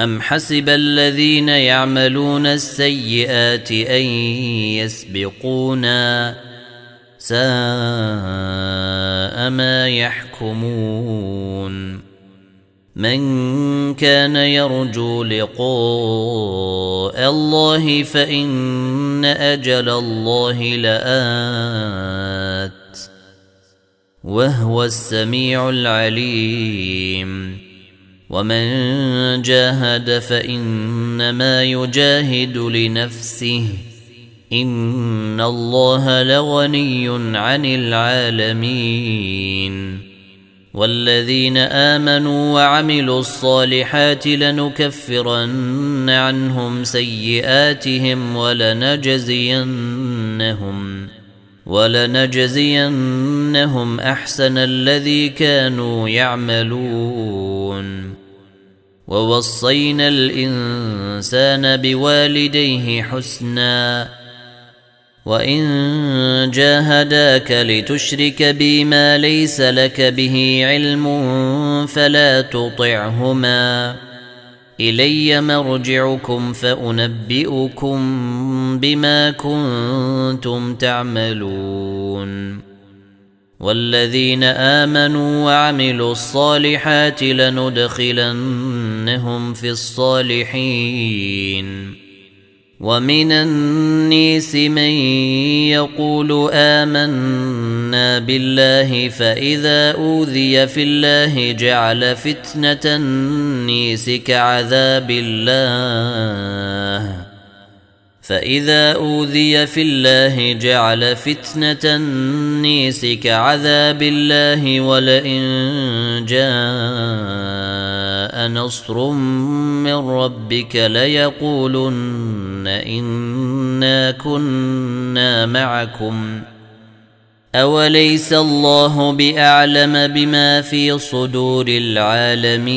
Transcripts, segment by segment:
أم حسب الذين يعملون السيئات أن يسبقونا ساء ما يحكمون من كان يرجو لقاء الله فإن أجل الله لآت وهو السميع العليم ومن جاهد فإنما يجاهد لنفسه إن الله لغني عن العالمين والذين آمنوا وعملوا الصالحات لنكفرن عنهم سيئاتهم ولنجزينهم ولنجزينهم أحسن الذي كانوا يعملون ووصينا الإنسان بوالديه حسناً. وإن جاهداك لتشرك بي ما ليس لك به علم فلا تطعهما. إلي مرجعكم فأنبئكم بما كنتم تعملون. والذين آمنوا وعملوا الصالحات لندخلنهم في الصالحين. ومن النيس من يقول آمنا بالله فإذا أوذي في الله جعل فتنة النيس كعذاب الله. فإذا أوذي في الله جعل فتنة النيس كعذاب الله ولئن جاء نصر من ربك ليقولن إنا كنا معكم. أوليس الله بأعلم بما في صدور العالمين؟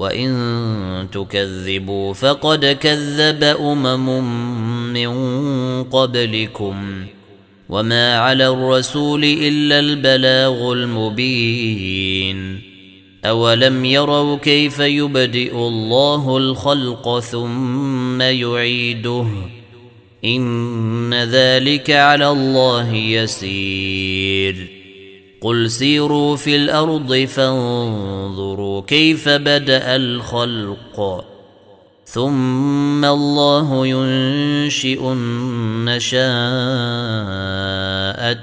وإن تكذبوا فقد كذب أمم من قبلكم وما على الرسول إلا البلاغ المبين أولم يروا كيف يبدئ الله الخلق ثم يعيده إن ذلك على الله يسير قل سيروا في الأرض فانظروا كيف بدا الخلق ثم الله ينشئ النشاءة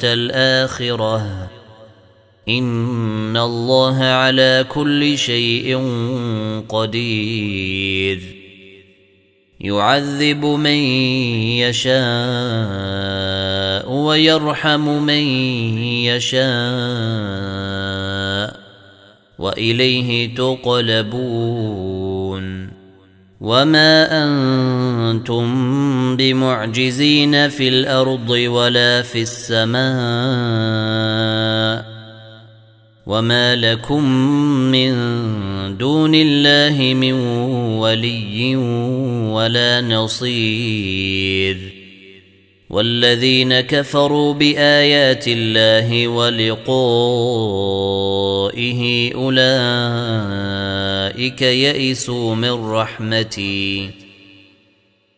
الآخرة إن الله على كل شيء قدير يعذب من يشاء ويرحم من يشاء وإليه تقلبون وما أنتم بمعجزين في الأرض ولا في السماء وما لكم من دون الله من ولي ولا نصير والذين كفروا بآيات الله ولقائه أولئك يئسوا من رحمتي.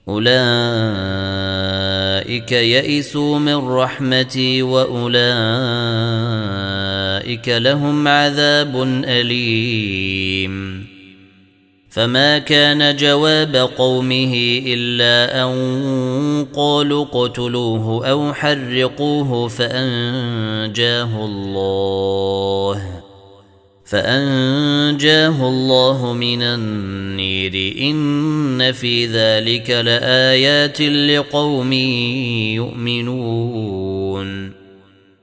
أولئك يئسوا من رحمتي وأولئك لهم عذاب أليم. فما كان جواب قومه إلا أن قالوا اقتلوه أو حرقوه فأنجاه الله فأنجاه الله من النير إن في ذلك لآيات لقوم يؤمنون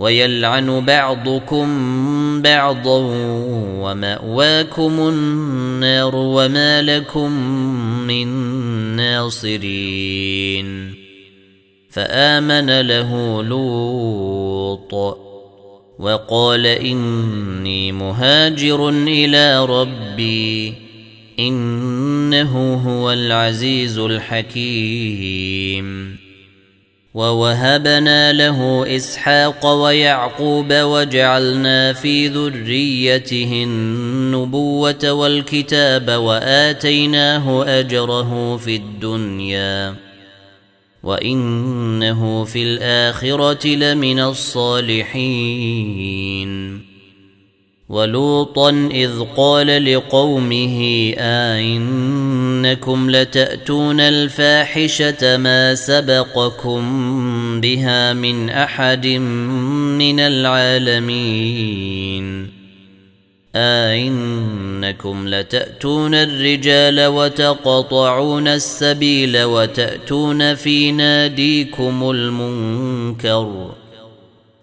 ويلعن بعضكم بعضا ومأواكم النار وما لكم من ناصرين. فآمن له لوط وقال إني مهاجر إلى ربي إنه هو العزيز الحكيم. ووهبنا له إسحاق ويعقوب وجعلنا في ذريته النبوة والكتاب وآتيناه أجره في الدنيا وإنه في الآخرة لمن الصالحين ولوطا إذ قال لقومه ائنكم لتأتون الفاحشة ما سبقكم بها من أحد من العالمين. أئنكم لتأتون الرجال وتقطعون السبيل وتأتون في ناديكم المنكر.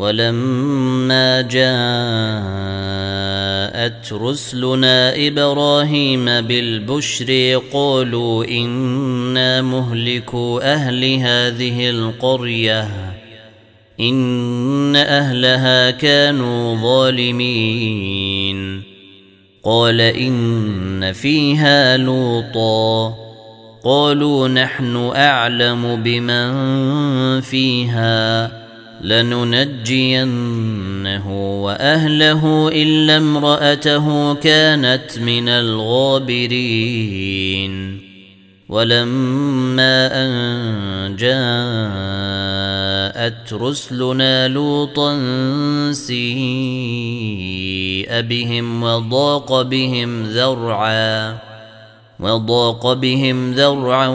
ولما جاءت رسلنا إبراهيم بالبشر قالوا إنا مهلكوا أهل هذه القرية إن أهلها كانوا ظالمين. قال إن فيها لوطا. قالوا نحن أعلم بمن فيها. لننجينه وأهله إلا امرأته كانت من الغابرين. ولما أن جاءت رسلنا لوطا سيء بهم وضاق بهم ذرعا وضاق بهم ذرعا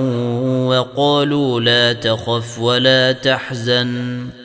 وقالوا لا تخف ولا تحزن.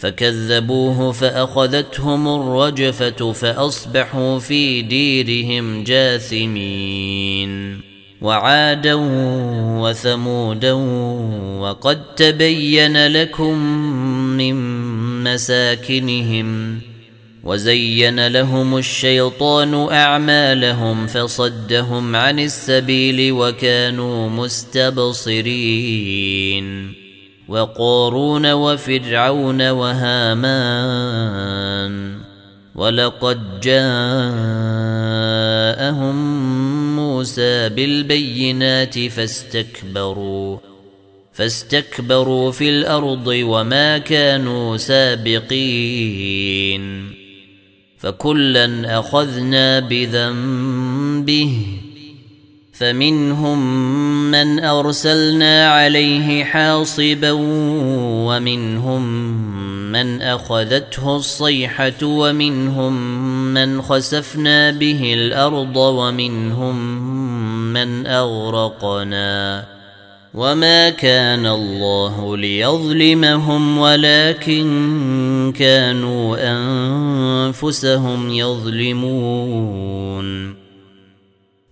فكذبوه فأخذتهم الرجفة فأصبحوا في ديرهم جاثمين. وعادا وثمودا وقد تبين لكم من مساكنهم وزين لهم الشيطان أعمالهم فصدهم عن السبيل وكانوا مستبصرين. وقارون وفرعون وهامان ولقد جاءهم موسى بالبينات فاستكبروا فاستكبروا في الأرض وما كانوا سابقين فكلا أخذنا بذنبه فمنهم من أرسلنا عليه حاصبا ومنهم من أخذته الصيحة ومنهم من خسفنا به الأرض ومنهم من أغرقنا وما كان الله ليظلمهم ولكن كانوا أنفسهم يظلمون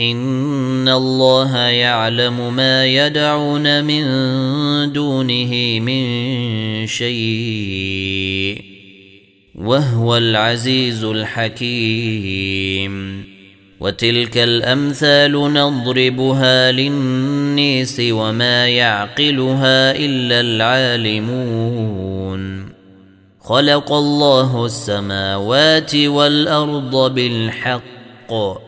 ان الله يعلم ما يدعون من دونه من شيء وهو العزيز الحكيم وتلك الامثال نضربها للنيس وما يعقلها الا العالمون خلق الله السماوات والارض بالحق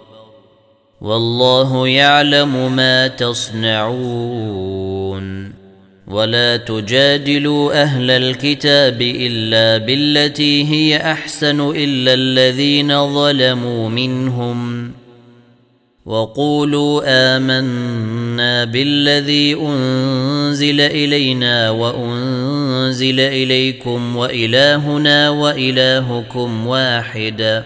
والله يعلم ما تصنعون. ولا تجادلوا أهل الكتاب إلا بالتي هي أحسن إلا الذين ظلموا منهم. وقولوا آمنا بالذي أنزل إلينا وأنزل إليكم وإلهنا وإلهكم واحدا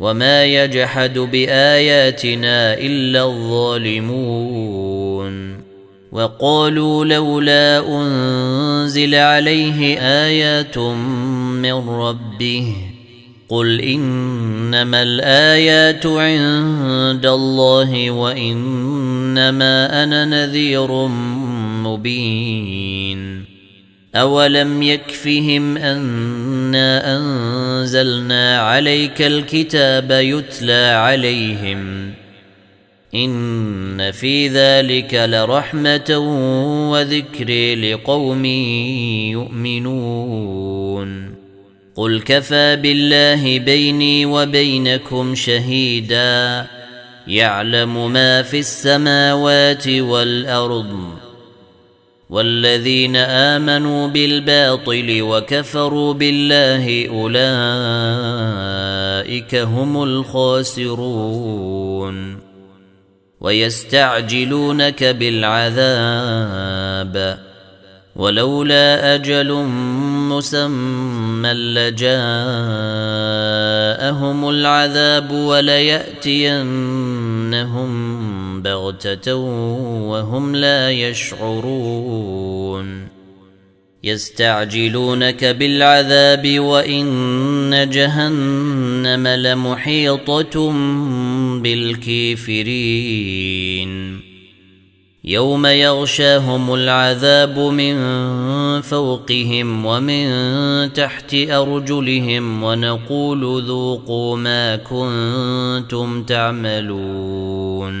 وما يجحد باياتنا الا الظالمون وقالوا لولا انزل عليه ايات من ربه قل انما الايات عند الله وانما أنا نذير مبين اولم يكفهم انا انزلنا عليك الكتاب يتلى عليهم ان في ذلك لرحمه وذكر لقوم يؤمنون قل كفى بالله بيني وبينكم شهيدا يعلم ما في السماوات والارض والذين آمنوا بالباطل وكفروا بالله أولئك هم الخاسرون ويستعجلونك بالعذاب ولولا أجل مسمى لجاءهم العذاب وليأتينهم بغتة وهم لا يشعرون. يستعجلونك بالعذاب وإن جهنم لمحيطة بالكافرين. يوم يغشاهم العذاب من فوقهم ومن تحت أرجلهم ونقول ذوقوا ما كنتم تعملون.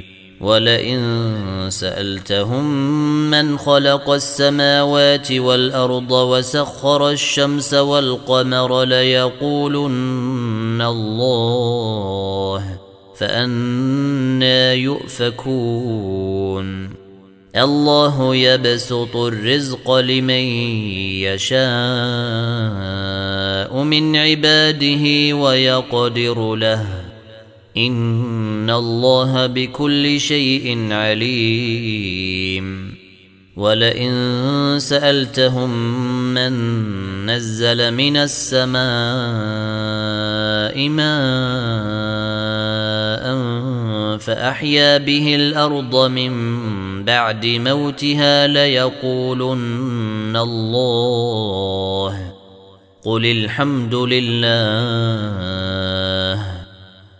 ولئن سألتهم من خلق السماوات والأرض وسخر الشمس والقمر ليقولن الله فأنا يؤفكون. الله يبسط الرزق لمن يشاء من عباده ويقدر له ان الله بكل شيء عليم ولئن سالتهم من نزل من السماء ماء فاحيا به الأرض من بعد موتها ليقولن الله قل الحمد لله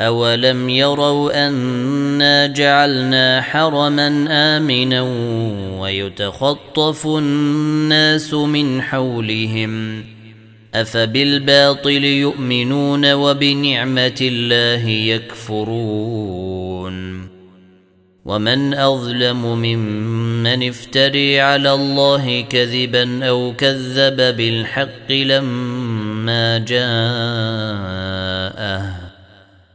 اولم يروا انا جعلنا حرما امنا ويتخطف الناس من حولهم افبالباطل يؤمنون وبنعمه الله يكفرون ومن اظلم ممن افتري على الله كذبا أو كذب بالحق لما جاءه